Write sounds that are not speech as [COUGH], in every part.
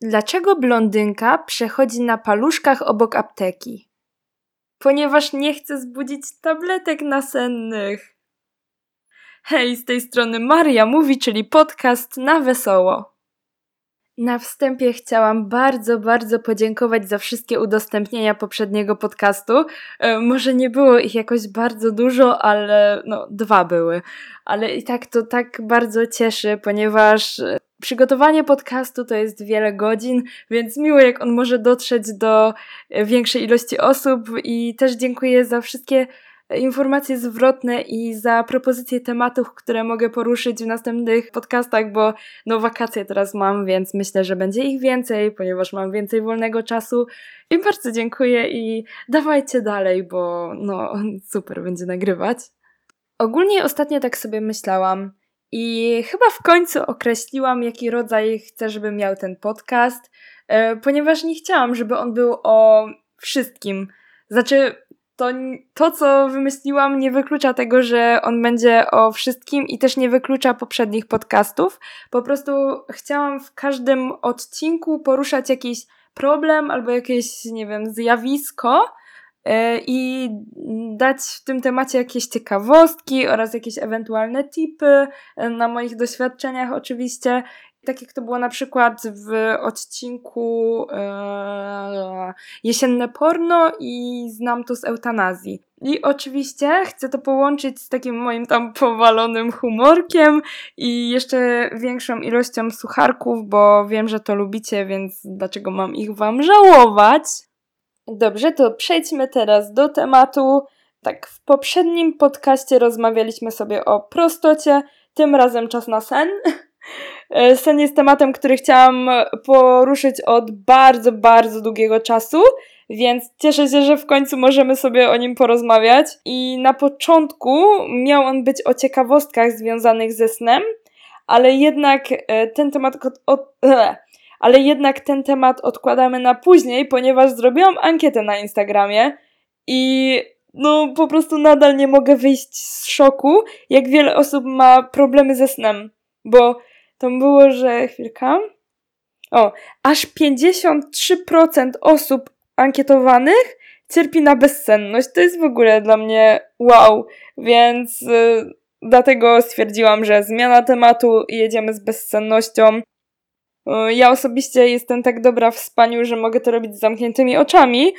Dlaczego blondynka przechodzi na paluszkach obok apteki? Ponieważ nie chce zbudzić tabletek nasennych. Hej, z tej strony Maria mówi, czyli podcast na wesoło. Na wstępie chciałam bardzo, bardzo podziękować za wszystkie udostępnienia poprzedniego podcastu. E, może nie było ich jakoś bardzo dużo, ale no, dwa były. Ale i tak to tak bardzo cieszy, ponieważ Przygotowanie podcastu to jest wiele godzin, więc miło jak on może dotrzeć do e, większej ilości osób i też dziękuję za wszystkie informacje zwrotne i za propozycje tematów, które mogę poruszyć w następnych podcastach, bo no wakacje teraz mam, więc myślę, że będzie ich więcej, ponieważ mam więcej wolnego czasu i bardzo dziękuję i dawajcie dalej, bo no super będzie nagrywać. Ogólnie ostatnio tak sobie myślałam, i chyba w końcu określiłam, jaki rodzaj chcę, żeby miał ten podcast, e, ponieważ nie chciałam, żeby on był o wszystkim. Znaczy, to, to, co wymyśliłam, nie wyklucza tego, że on będzie o wszystkim i też nie wyklucza poprzednich podcastów. Po prostu chciałam w każdym odcinku poruszać jakiś problem albo jakieś, nie wiem, zjawisko, i dać w tym temacie jakieś ciekawostki oraz jakieś ewentualne tipy e, na moich doświadczeniach oczywiście. Tak jak to było na przykład w odcinku e, Jesienne porno i znam to z eutanazji. I oczywiście chcę to połączyć z takim moim tam powalonym humorkiem i jeszcze większą ilością sucharków, bo wiem, że to lubicie, więc dlaczego mam ich wam żałować? Dobrze, to przejdźmy teraz do tematu. Tak, w poprzednim podcaście rozmawialiśmy sobie o prostocie, tym razem czas na sen. [LAUGHS] Sen jest tematem, który chciałam poruszyć od bardzo, bardzo długiego czasu, więc cieszę się, że w końcu możemy sobie o nim porozmawiać. I na początku miał on być o ciekawostkach związanych ze snem, ale jednak e, ten temat od, od, [LAUGHS] ale jednak ten temat odkładamy na później, ponieważ zrobiłam ankietę na Instagramie i no po prostu nadal nie mogę wyjść z szoku, jak wiele osób ma problemy ze snem, bo tam było, że chwilka. O, aż 53% osób ankietowanych cierpi na bezsenność. To jest w ogóle dla mnie wow, więc y, dlatego stwierdziłam, że zmiana tematu i jedziemy z bezsennością. Ja osobiście jestem tak dobra w spaniu, że mogę to robić z zamkniętymi oczami.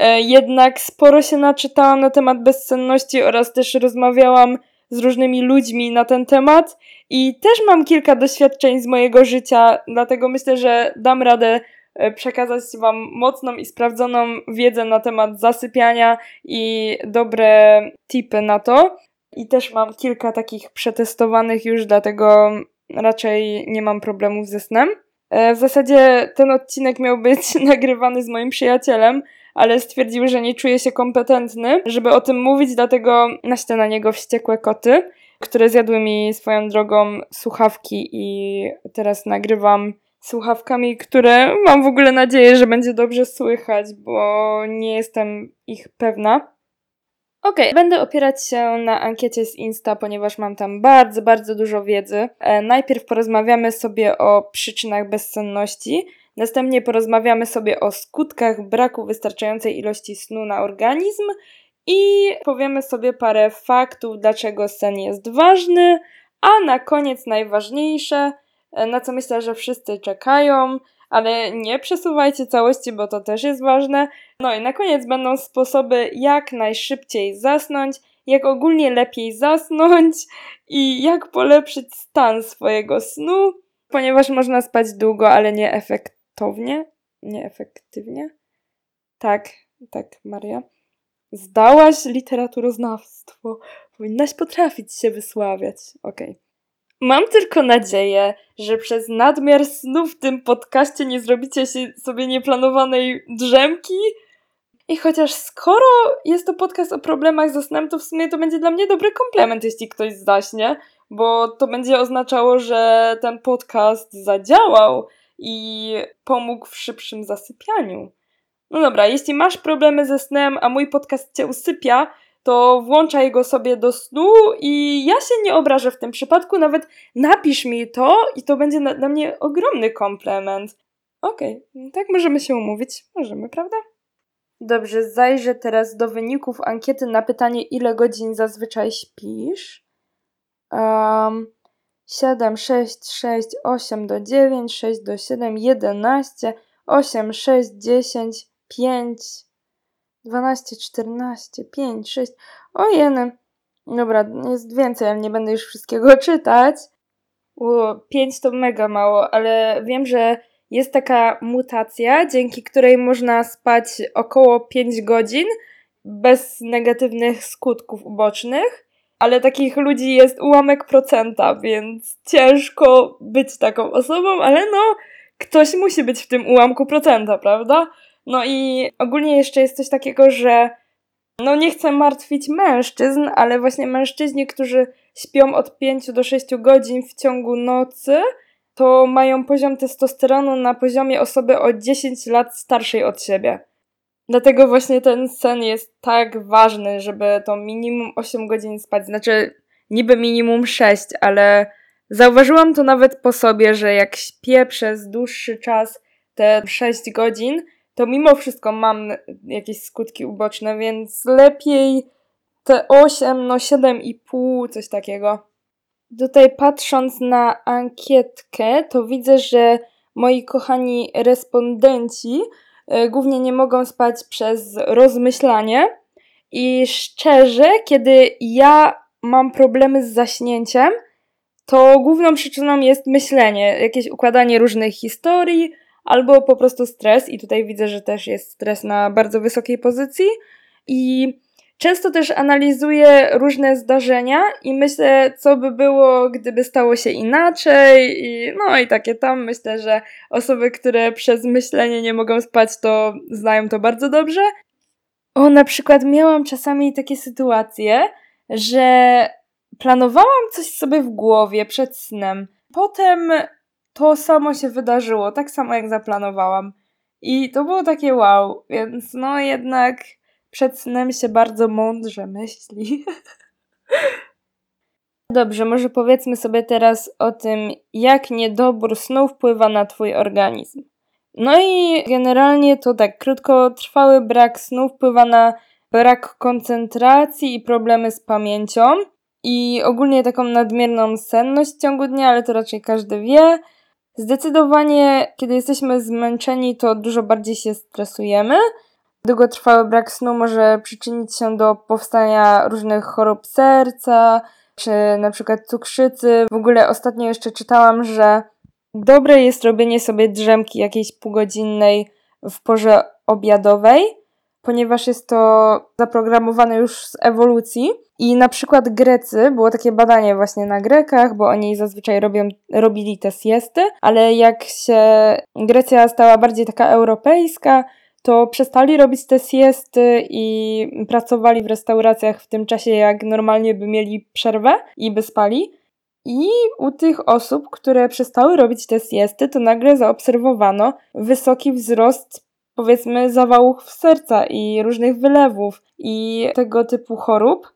E, jednak sporo się naczytałam na temat bezsenności oraz też rozmawiałam z różnymi ludźmi na ten temat i też mam kilka doświadczeń z mojego życia, dlatego myślę, że dam radę e, przekazać Wam mocną i sprawdzoną wiedzę na temat zasypiania i dobre tipy na to. I też mam kilka takich przetestowanych już, dlatego raczej nie mam problemów ze snem. E, w zasadzie ten odcinek miał być [LAUGHS] nagrywany z moim przyjacielem, ale stwierdził, że nie czuje się kompetentny, żeby o tym mówić, dlatego naślę na niego wściekłe koty, które zjadły mi swoją drogą słuchawki i teraz nagrywam słuchawkami, które mam w ogóle nadzieję, że będzie dobrze słychać, bo nie jestem ich pewna. Okay. będę opierać się na ankiecie z Insta, ponieważ mam tam bardzo, bardzo dużo wiedzy. E, najpierw porozmawiamy sobie o przyczynach bezsenności, następnie porozmawiamy sobie o skutkach braku wystarczającej ilości snu na organizm i powiemy sobie parę faktów, dlaczego sen jest ważny, a na koniec najważniejsze, e, na co myślę, że wszyscy czekają, ale nie przesuwajcie całości, bo to też jest ważne. No i na koniec będą sposoby, jak najszybciej zasnąć, jak ogólnie lepiej zasnąć i jak polepszyć stan swojego snu, ponieważ można spać długo, ale nie efektownie. Nieefektywnie? Tak, tak, Maria. Zdałaś literaturoznawstwo. Powinnaś potrafić się wysławiać. Okej. Okay. Mam tylko nadzieję, że przez nadmiar snu w tym podcaście nie zrobicie się sobie nieplanowanej drzemki. I chociaż skoro jest to podcast o problemach ze snem, to w sumie to będzie dla mnie dobry komplement, jeśli ktoś zaśnie, bo to będzie oznaczało, że ten podcast zadziałał i pomógł w szybszym zasypianiu. No dobra, jeśli masz problemy ze snem, a mój podcast cię usypia, to włączaj go sobie do snu i ja się nie obrażę w tym przypadku, nawet napisz mi to i to będzie dla mnie ogromny komplement. Okej, okay. tak możemy się umówić. Możemy, prawda? Dobrze, zajrzę teraz do wyników ankiety na pytanie, ile godzin zazwyczaj śpisz. Um, 7, 6, 6, 8 do 9, 6 do 7, 11, 8, 6, 10, 5, 12, 14, 5, 6. O jeny. Dobra, jest więcej, ale nie będę już wszystkiego [LAUGHS] czytać. O, 5 to mega mało, ale wiem, że jest taka mutacja, dzięki której można spać około 5 godzin bez negatywnych skutków ubocznych, ale takich ludzi jest ułamek procenta, więc ciężko być taką osobą, ale no, ktoś musi być w tym ułamku procenta, prawda? No i ogólnie jeszcze jest coś takiego, że no nie chcę martwić mężczyzn, ale właśnie mężczyźni, którzy śpią od 5 do 6 godzin w ciągu nocy, to mają poziom testosteronu na poziomie osoby o 10 lat starszej od siebie. Dlatego właśnie ten sen jest tak ważny, żeby to minimum 8 godzin spać. Znaczy, niby minimum 6, ale zauważyłam to nawet po sobie, że jak śpię przez dłuższy czas te 6 godzin, to mimo wszystko mam jakieś skutki uboczne, więc lepiej te 8, no 7,5, coś takiego. Tutaj patrząc na ankietkę, to widzę, że moi kochani respondenci y, głównie nie mogą spać przez rozmyślanie. I szczerze, kiedy ja mam problemy z zaśnięciem, to główną przyczyną jest myślenie, jakieś układanie różnych historii, albo po prostu stres. I tutaj widzę, że też jest stres na bardzo wysokiej pozycji. I Często też analizuję różne zdarzenia i myślę, co by było, gdyby stało się inaczej. I, no i takie tam myślę, że osoby, które przez myślenie nie mogą spać, to znają to bardzo dobrze. O, na przykład miałam czasami takie sytuacje, że planowałam coś sobie w głowie przed snem. Potem to samo się wydarzyło, tak samo jak zaplanowałam. I to było takie wow, więc no jednak przed snem się bardzo mądrze myśli. [LAUGHS] Dobrze, może powiedzmy sobie teraz o tym, jak niedobór snu wpływa na Twój organizm. No i generalnie to tak, krótkotrwały brak snu wpływa na brak koncentracji i problemy z pamięcią i ogólnie taką nadmierną senność w ciągu dnia, ale to raczej każdy wie. Zdecydowanie, kiedy jesteśmy zmęczeni, to dużo bardziej się stresujemy Długotrwały brak snu może przyczynić się do powstania różnych chorób serca, czy na przykład cukrzycy. W ogóle ostatnio jeszcze czytałam, że dobre jest robienie sobie drzemki jakiejś półgodzinnej w porze obiadowej, ponieważ jest to zaprogramowane już z ewolucji. I na przykład Grecy, było takie badanie właśnie na Grekach, bo oni zazwyczaj robią, robili te siesty, ale jak się Grecja stała bardziej taka europejska, to przestali robić te siesty i pracowali w restauracjach w tym czasie, jak normalnie by mieli przerwę i by spali. I u tych osób, które przestały robić te siesty, to nagle zaobserwowano wysoki wzrost, powiedzmy, zawałów serca i różnych wylewów i tego typu chorób.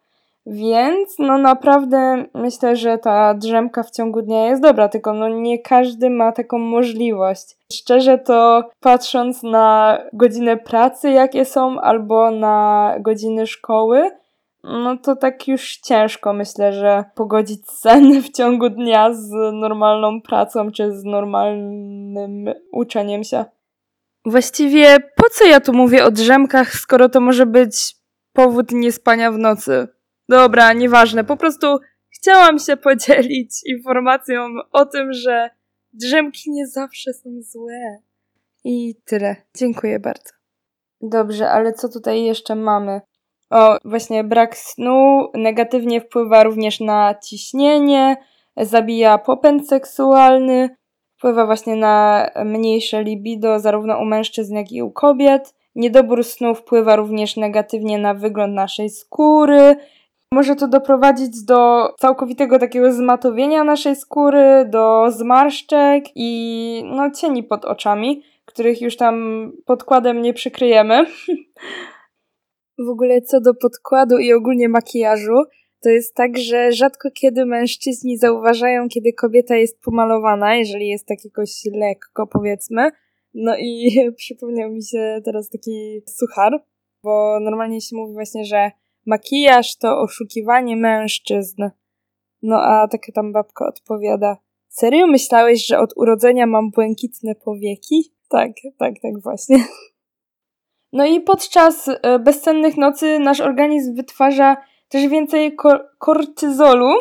Więc no naprawdę myślę, że ta drzemka w ciągu dnia jest dobra, tylko no nie każdy ma taką możliwość. Szczerze to patrząc na godziny pracy jakie są albo na godziny szkoły, no to tak już ciężko myślę, że pogodzić sen w ciągu dnia z normalną pracą czy z normalnym uczeniem się. Właściwie po co ja tu mówię o drzemkach, skoro to może być powód niespania w nocy? Dobra, nieważne. Po prostu chciałam się podzielić informacją o tym, że drzemki nie zawsze są złe. I tyle. Dziękuję bardzo. Dobrze, ale co tutaj jeszcze mamy? O, właśnie brak snu negatywnie wpływa również na ciśnienie, zabija popęd seksualny, wpływa właśnie na mniejsze libido zarówno u mężczyzn, jak i u kobiet. Niedobór snu wpływa również negatywnie na wygląd naszej skóry, może to doprowadzić do całkowitego takiego zmatowienia naszej skóry, do zmarszczek i no cieni pod oczami, których już tam podkładem nie przykryjemy. [LAUGHS] w ogóle co do podkładu i ogólnie makijażu, to jest tak, że rzadko kiedy mężczyźni zauważają, kiedy kobieta jest pomalowana, jeżeli jest tak jakoś lekko, powiedzmy. No i [LAUGHS] przypomniał mi się teraz taki suchar, bo normalnie się mówi właśnie, że makijaż to oszukiwanie mężczyzn. No a taka tam babka odpowiada, serio myślałeś, że od urodzenia mam błękitne powieki? Tak, tak, tak właśnie. [LAUGHS] No i podczas e, bezsennych nocy nasz organizm wytwarza też więcej kortyzolu,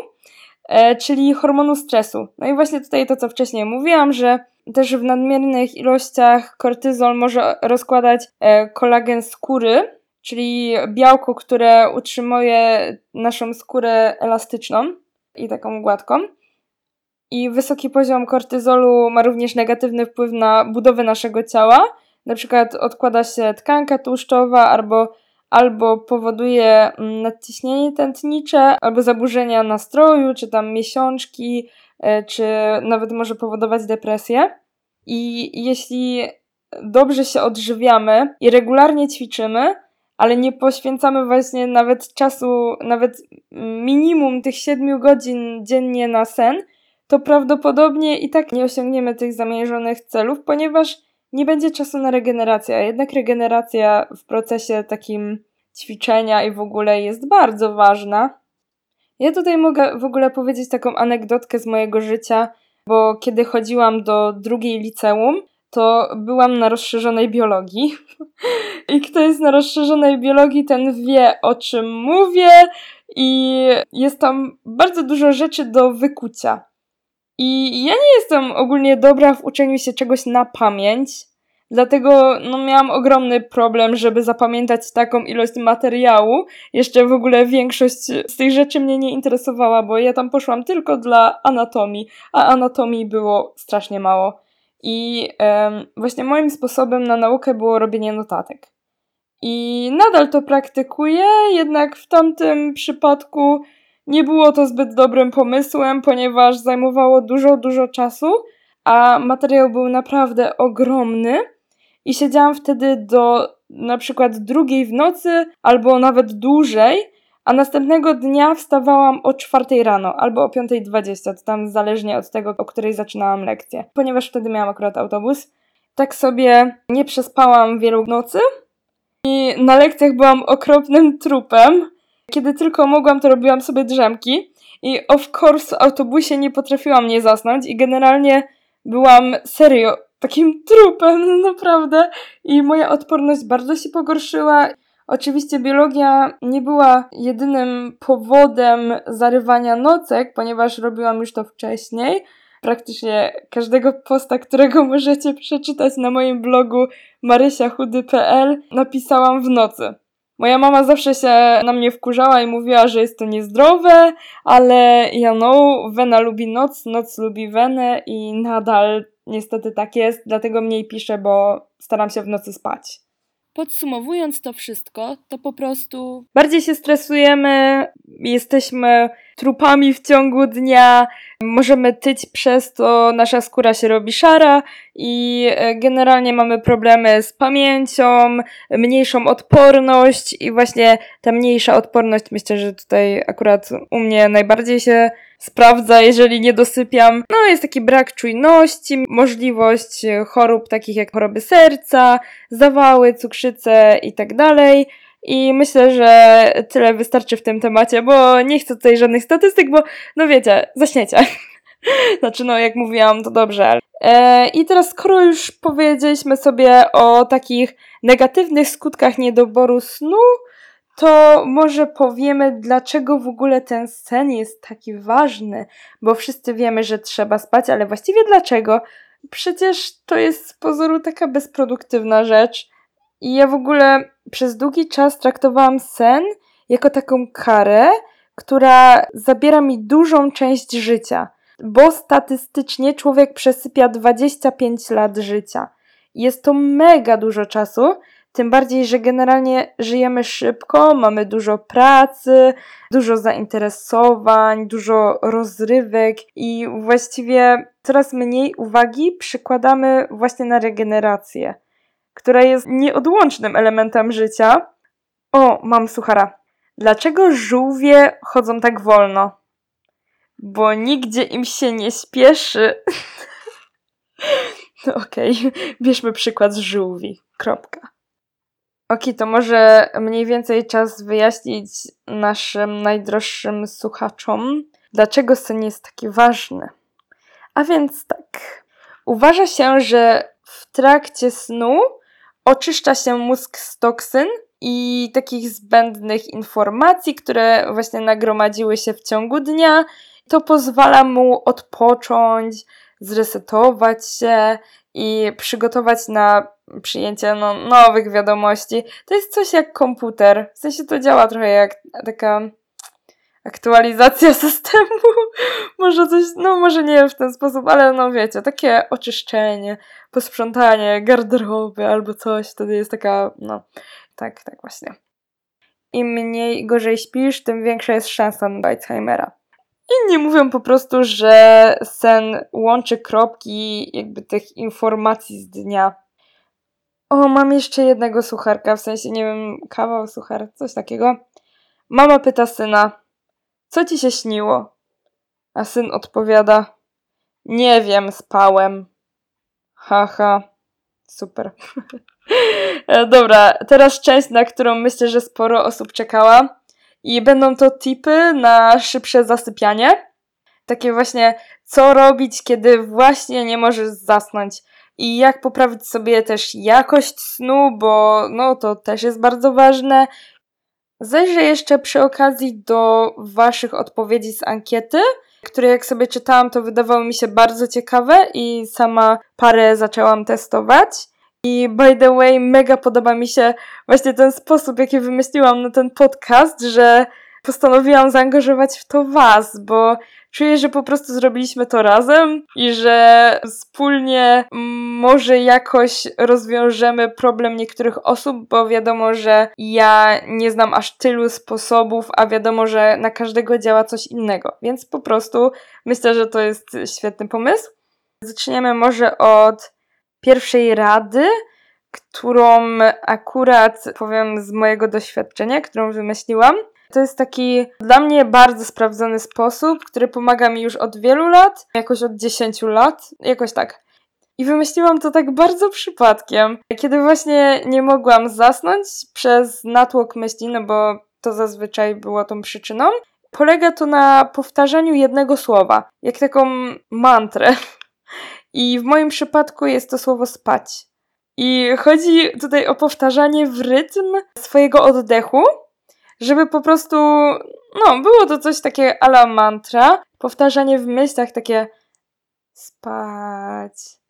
e, czyli hormonu stresu. No i właśnie tutaj to, co wcześniej mówiłam, że też w nadmiernych ilościach kortyzol może rozkładać e, kolagen skóry, czyli białko, które utrzymuje naszą skórę elastyczną i taką gładką. I wysoki poziom kortyzolu ma również negatywny wpływ na budowę naszego ciała. Na przykład odkłada się tkanka tłuszczowa albo, albo powoduje mm, nadciśnienie tętnicze, albo zaburzenia nastroju, czy tam miesiączki, e, czy nawet może powodować depresję. I jeśli dobrze się odżywiamy i regularnie ćwiczymy, ale nie poświęcamy właśnie nawet czasu, nawet minimum tych 7 godzin dziennie na sen, to prawdopodobnie i tak nie osiągniemy tych zamierzonych celów, ponieważ nie będzie czasu na regenerację, a jednak regeneracja w procesie takim ćwiczenia i w ogóle jest bardzo ważna. Ja tutaj mogę w ogóle powiedzieć taką anegdotkę z mojego życia, bo kiedy chodziłam do drugiej liceum, to byłam na rozszerzonej biologii. [LAUGHS] I kto jest na rozszerzonej biologii, ten wie o czym mówię, i jest tam bardzo dużo rzeczy do wykucia. I ja nie jestem ogólnie dobra w uczeniu się czegoś na pamięć, dlatego no, miałam ogromny problem, żeby zapamiętać taką ilość materiału. Jeszcze w ogóle większość z tych rzeczy mnie nie interesowała, bo ja tam poszłam tylko dla anatomii, a anatomii było strasznie mało. I um, właśnie moim sposobem na naukę było robienie notatek. I nadal to praktykuję, jednak w tamtym przypadku nie było to zbyt dobrym pomysłem, ponieważ zajmowało dużo, dużo czasu, a materiał był naprawdę ogromny. I siedziałam wtedy do na przykład drugiej w nocy, albo nawet dłużej, a następnego dnia wstawałam o czwartej rano albo o 5.20, to tam zależnie od tego, o której zaczynałam lekcję. Ponieważ wtedy miałam akurat autobus, tak sobie nie przespałam wielu nocy i na lekcjach byłam okropnym trupem. Kiedy tylko mogłam, to robiłam sobie drzemki i of course w autobusie nie potrafiłam nie zasnąć i generalnie byłam serio takim [LAUGHS] trupem, naprawdę. I moja odporność bardzo się pogorszyła Oczywiście biologia nie była jedynym powodem zarywania nocek, ponieważ robiłam już to wcześniej. Praktycznie każdego posta, którego możecie przeczytać na moim blogu marysiachudy.pl napisałam w nocy. Moja mama zawsze się na mnie wkurzała i mówiła, że jest to niezdrowe, ale ja no, Wena lubi noc, noc lubi Wenę i nadal niestety tak jest, dlatego mniej piszę, bo staram się w nocy spać. Podsumowując to wszystko, to po prostu bardziej się stresujemy, jesteśmy trupami w ciągu dnia, możemy tyć przez to, nasza skóra się robi szara i e, generalnie mamy problemy z pamięcią, mniejszą odporność i właśnie ta mniejsza odporność myślę, że tutaj akurat u mnie najbardziej się sprawdza, jeżeli nie dosypiam. No, jest taki brak czujności, możliwość chorób takich jak choroby serca, zawały, cukrzycę i tak dalej. I myślę, że tyle wystarczy w tym temacie, bo nie chcę tutaj żadnych statystyk, bo no wiecie, zaśniecie. [LAUGHS] Znaczy, no jak mówiłam, to dobrze. E, I teraz, skoro już powiedzieliśmy sobie o takich negatywnych skutkach niedoboru snu, to może powiemy, dlaczego w ogóle ten sen jest taki ważny, bo wszyscy wiemy, że trzeba spać, ale właściwie dlaczego? Przecież to jest z pozoru taka bezproduktywna rzecz. I ja w ogóle przez długi czas traktowałam sen jako taką karę, która zabiera mi dużą część życia, bo statystycznie człowiek przesypia 25 lat życia. Jest to mega dużo czasu, tym bardziej, że generalnie żyjemy szybko, mamy dużo pracy, dużo zainteresowań, dużo rozrywek i właściwie coraz mniej uwagi przykładamy właśnie na regenerację, która jest nieodłącznym elementem życia. O, mam suchara. Dlaczego żółwie chodzą tak wolno? Bo nigdzie im się nie śpieszy. [LAUGHS] No okej, okay. bierzmy przykład z żółwi. Kropka. Ok, to może mniej więcej czas wyjaśnić naszym najdroższym słuchaczom, dlaczego sen jest taki ważny. A więc tak. Uważa się, że w trakcie snu oczyszcza się mózg z toksyn i takich zbędnych informacji, które właśnie nagromadziły się w ciągu dnia. To pozwala mu odpocząć, zresetować się i przygotować na przyjęcie no, nowych wiadomości. To jest coś jak komputer. W sensie to działa trochę jak taka aktualizacja [LAUGHS] systemu. może coś, no może nie w ten sposób, ale no wiecie, takie oczyszczenie, posprzątanie garderoby albo coś, wtedy jest taka, no tak, tak właśnie. Im mniej gorzej śpisz, tym większa jest szansa na Alzheimera. Inni mówią po prostu, że sen łączy kropki jakby tych informacji z dnia. O, mam jeszcze jednego sucharka, w sensie, nie wiem, kawał, suchar, coś takiego. Mama pyta syna, co ci się śniło? A syn odpowiada, nie wiem, spałem. Haha, super. [LAUGHS] E, dobra, teraz część, na którą myślę, że sporo osób czekała. I będą to tipy na szybsze zasypianie. Takie właśnie, co robić, kiedy właśnie nie możesz zasnąć. I jak poprawić sobie też jakość snu, bo no to też jest bardzo ważne. Zajrzę jeszcze przy okazji do Waszych odpowiedzi z ankiety, które jak sobie czytałam, to wydawało mi się bardzo ciekawe i sama parę zaczęłam testować. I by the way, mega podoba mi się właśnie ten sposób, jaki wymyśliłam na ten podcast, że postanowiłam zaangażować w to Was, bo czuję, że po prostu zrobiliśmy to razem i że wspólnie może jakoś rozwiążemy problem niektórych osób, bo wiadomo, że ja nie znam aż tylu sposobów, a wiadomo, że na każdego działa coś innego. Więc po prostu myślę, że to jest świetny pomysł. Zaczniemy może od pierwszej rady, którą akurat powiem z mojego doświadczenia, którą wymyśliłam. To jest taki dla mnie bardzo sprawdzony sposób, który pomaga mi już od wielu lat, jakoś od 10 lat, jakoś tak. I wymyśliłam to tak bardzo przypadkiem, kiedy właśnie nie mogłam zasnąć przez natłok myśli, no bo to zazwyczaj było tą przyczyną. Polega to na powtarzaniu jednego słowa, jak taką mantrę. [LAUGHS] I w moim przypadku jest to słowo spać. I chodzi tutaj o powtarzanie w rytm swojego oddechu, żeby po prostu, no, było to coś takie ala mantra, powtarzanie w myślach takie spać,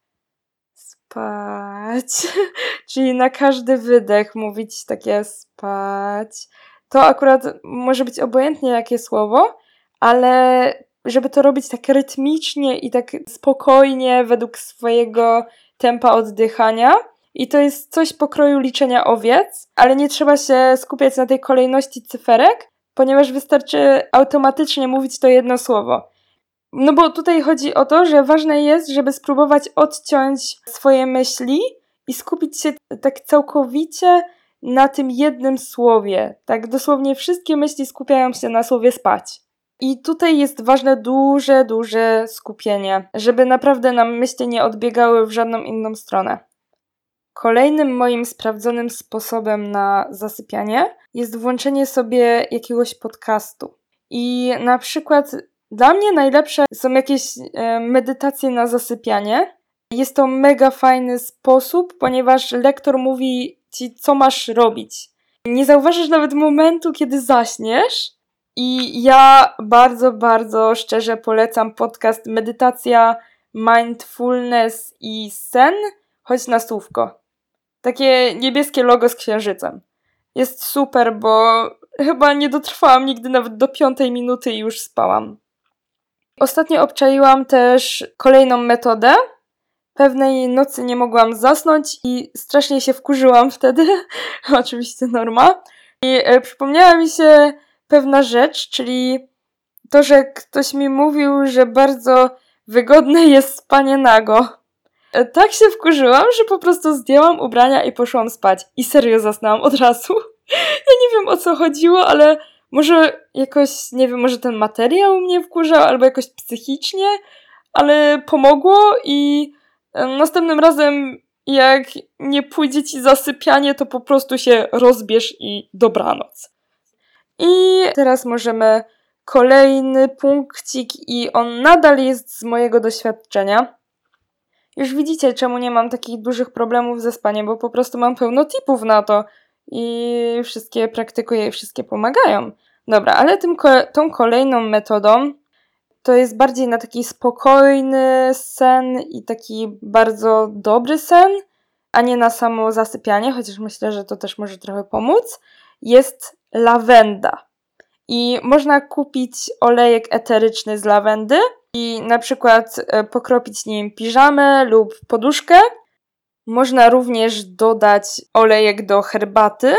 spać, [LAUGHS] czyli na każdy wydech mówić takie spać. To akurat może być obojętnie jakie słowo, ale żeby to robić tak rytmicznie i tak spokojnie według swojego tempa oddychania, i to jest coś pokroju liczenia owiec, ale nie trzeba się skupiać na tej kolejności cyferek, ponieważ wystarczy automatycznie mówić to jedno słowo. No bo tutaj chodzi o to, że ważne jest, żeby spróbować odciąć swoje myśli i skupić się tak całkowicie na tym jednym słowie. Tak dosłownie wszystkie myśli skupiają się na słowie spać. I tutaj jest ważne duże, duże skupienie, żeby naprawdę nam myśli nie odbiegały w żadną inną stronę. Kolejnym moim sprawdzonym sposobem na zasypianie jest włączenie sobie jakiegoś podcastu. I na przykład dla mnie najlepsze są jakieś e, medytacje na zasypianie. Jest to mega fajny sposób, ponieważ lektor mówi ci, co masz robić. Nie zauważysz nawet momentu, kiedy zaśniesz. I ja bardzo, bardzo szczerze polecam podcast Medytacja, Mindfulness i Sen, choć na słówko. Takie niebieskie logo z księżycem. Jest super, bo chyba nie dotrwałam nigdy nawet do piątej minuty i już spałam. Ostatnio obczaiłam też kolejną metodę. Pewnej nocy nie mogłam zasnąć i strasznie się wkurzyłam [LAUGHS] wtedy. Oczywiście norma. I e, przypomniała mi się pewna rzecz, czyli to, że ktoś mi mówił, że bardzo wygodne jest spanie nago. E, tak się wkurzyłam, że po prostu zdjęłam ubrania i poszłam spać. I serio zasnęłam od razu. [LAUGHS] Ja nie wiem o co chodziło, ale może jakoś, nie wiem, może ten materiał mnie wkurzał, albo jakoś psychicznie, ale pomogło i Następnym razem, jak nie pójdzie ci zasypianie, to po prostu się rozbierz i dobranoc. I teraz możemy kolejny punkcik i on nadal jest z mojego doświadczenia. Już widzicie, czemu nie mam takich dużych problemów ze spaniem, bo po prostu mam pełno tipów na to i wszystkie praktykuję i wszystkie pomagają. Dobra, ale tym, tą kolejną metodą to jest bardziej na taki spokojny sen i taki bardzo dobry sen, a nie na samo zasypianie, chociaż myślę, że to też może trochę pomóc. Jest lawenda. I można kupić olejek eteryczny z lawendy i na przykład e, pokropić nim piżamę lub poduszkę. Można również dodać olejek do herbaty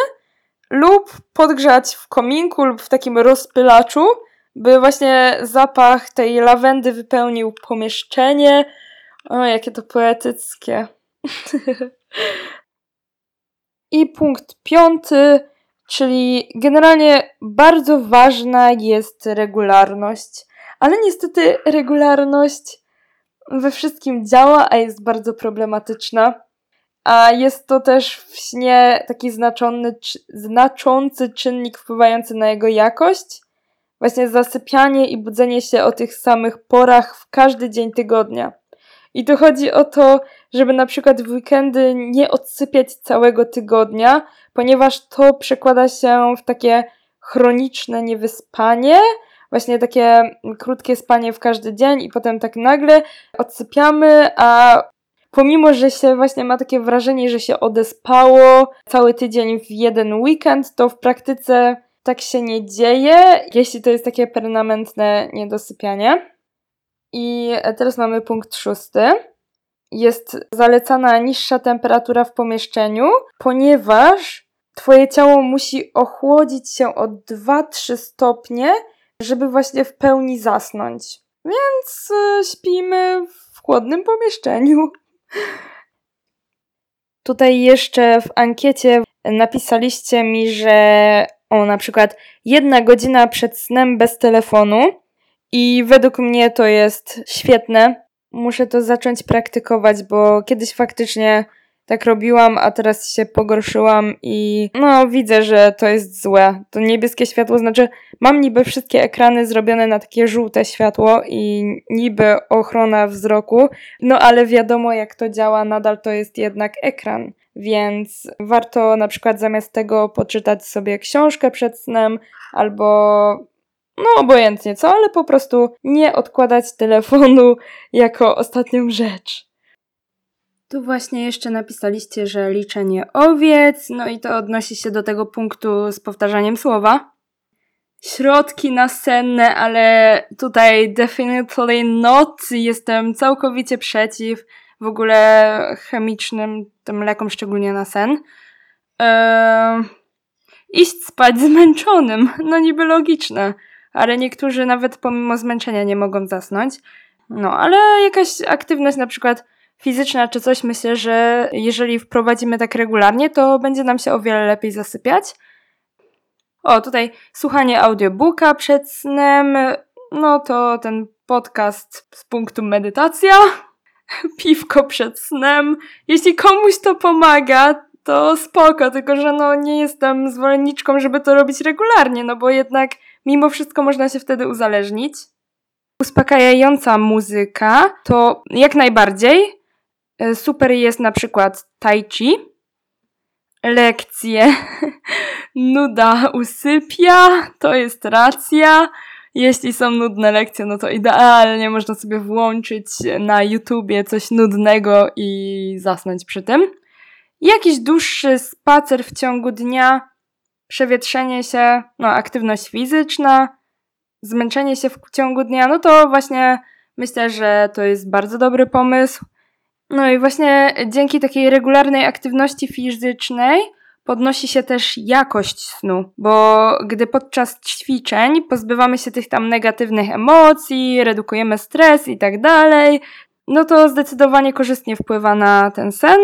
lub podgrzać w kominku lub w takim rozpylaczu, by właśnie zapach tej lawendy wypełnił pomieszczenie. O, jakie to poetyckie. [LAUGHS] I punkt piąty, czyli generalnie bardzo ważna jest regularność, ale niestety regularność we wszystkim działa, a jest bardzo problematyczna. A jest to też w śnie taki znaczony, znaczący czynnik wpływający na jego jakość. Właśnie zasypianie i budzenie się o tych samych porach w każdy dzień tygodnia. I tu chodzi o to, żeby na przykład w weekendy nie odsypiać całego tygodnia, ponieważ to przekłada się w takie chroniczne niewyspanie, właśnie takie krótkie spanie w każdy dzień i potem tak nagle odsypiamy, a pomimo, że się właśnie ma takie wrażenie, że się odespało cały tydzień w jeden weekend, to w praktyce tak się nie dzieje, jeśli to jest takie permanentne niedosypianie. I teraz mamy punkt szósty. Jest zalecana niższa temperatura w pomieszczeniu, ponieważ Twoje ciało musi ochłodzić się o 2-3 stopnie, żeby właśnie w pełni zasnąć. Więc y, śpimy w chłodnym pomieszczeniu. [LAUGHS] Tutaj jeszcze w ankiecie napisaliście mi, że o na przykład jedna godzina przed snem bez telefonu i według mnie to jest świetne. Muszę to zacząć praktykować, bo kiedyś faktycznie tak robiłam, a teraz się pogorszyłam i no widzę, że to jest złe. To niebieskie światło znaczy, mam niby wszystkie ekrany zrobione na takie żółte światło i niby ochrona wzroku, no ale wiadomo jak to działa, nadal to jest jednak ekran. Więc warto na przykład zamiast tego poczytać sobie książkę przed snem albo no obojętnie co, ale po prostu nie odkładać telefonu [LAUGHS] jako ostatnią rzecz. Tu właśnie jeszcze napisaliście, że liczenie owiec, no i to odnosi się do tego punktu z powtarzaniem słowa. Środki nasenne, ale tutaj definitely not. Jestem całkowicie przeciw w ogóle chemicznym tym lekom, szczególnie na sen. Eee, iść spać zmęczonym, [LAUGHS] no niby logiczne, ale niektórzy nawet pomimo zmęczenia nie mogą zasnąć. No, ale jakaś aktywność na przykład fizyczna czy coś, myślę, że jeżeli wprowadzimy tak regularnie, to będzie nam się o wiele lepiej zasypiać. O, tutaj słuchanie audiobooka przed snem, no to ten podcast z punktu medytacja, [LAUGHS] piwko przed snem. Jeśli komuś to pomaga, to spoko, tylko że no nie jestem zwolenniczką, żeby to robić regularnie, no bo jednak mimo wszystko można się wtedy uzależnić. Uspokajająca muzyka to jak najbardziej, super jest na przykład tai chi, lekcje, [LAUGHS] nuda usypia, to jest racja. Jeśli są nudne lekcje, no to idealnie można sobie włączyć na YouTubie coś nudnego i zasnąć przy tym. Jakiś dłuższy spacer w ciągu dnia, przewietrzenie się, no aktywność fizyczna, zmęczenie się w ciągu dnia, no to właśnie myślę, że to jest bardzo dobry pomysł. No i właśnie dzięki takiej regularnej aktywności fizycznej podnosi się też jakość snu, bo gdy podczas ćwiczeń pozbywamy się tych tam negatywnych emocji, redukujemy stres i tak dalej, no to zdecydowanie korzystnie wpływa na ten sen.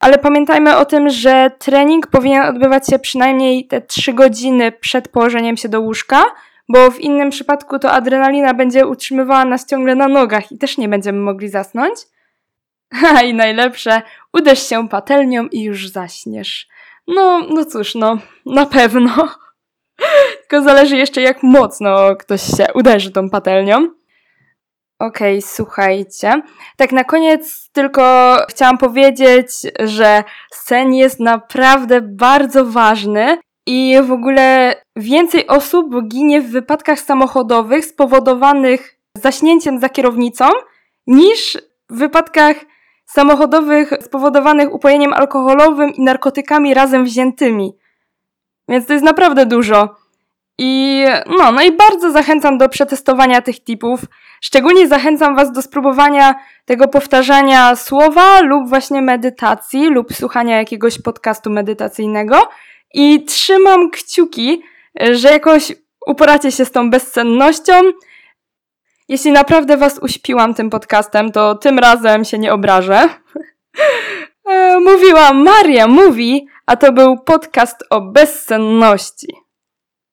Ale pamiętajmy o tym, że trening powinien odbywać się przynajmniej te 3 godziny przed położeniem się do łóżka, bo w innym przypadku to adrenalina będzie utrzymywała nas ciągle na nogach i też nie będziemy mogli zasnąć. [LAUGHS] Ha, i najlepsze, uderz się patelnią i już zaśniesz. No, no cóż, no, na pewno. [LAUGHS] Tylko zależy jeszcze jak mocno ktoś się uderzy tą patelnią. Okej, okay, słuchajcie. Tak na koniec tylko chciałam powiedzieć, że sen jest naprawdę bardzo ważny i w ogóle więcej osób ginie w wypadkach samochodowych spowodowanych zaśnięciem za kierownicą niż w wypadkach samochodowych spowodowanych upojeniem alkoholowym i narkotykami razem wziętymi. Więc to jest naprawdę dużo. I no, no i bardzo zachęcam do przetestowania tych tipów. Szczególnie zachęcam Was do spróbowania tego powtarzania słowa lub właśnie medytacji lub słuchania jakiegoś podcastu medytacyjnego. I trzymam kciuki, że jakoś uporacie się z tą bezsennością. Jeśli naprawdę Was uśpiłam tym podcastem, to tym razem się nie obrażę. [LAUGHS] E, mówiła Maria Mówi, a to był podcast o bezsenności.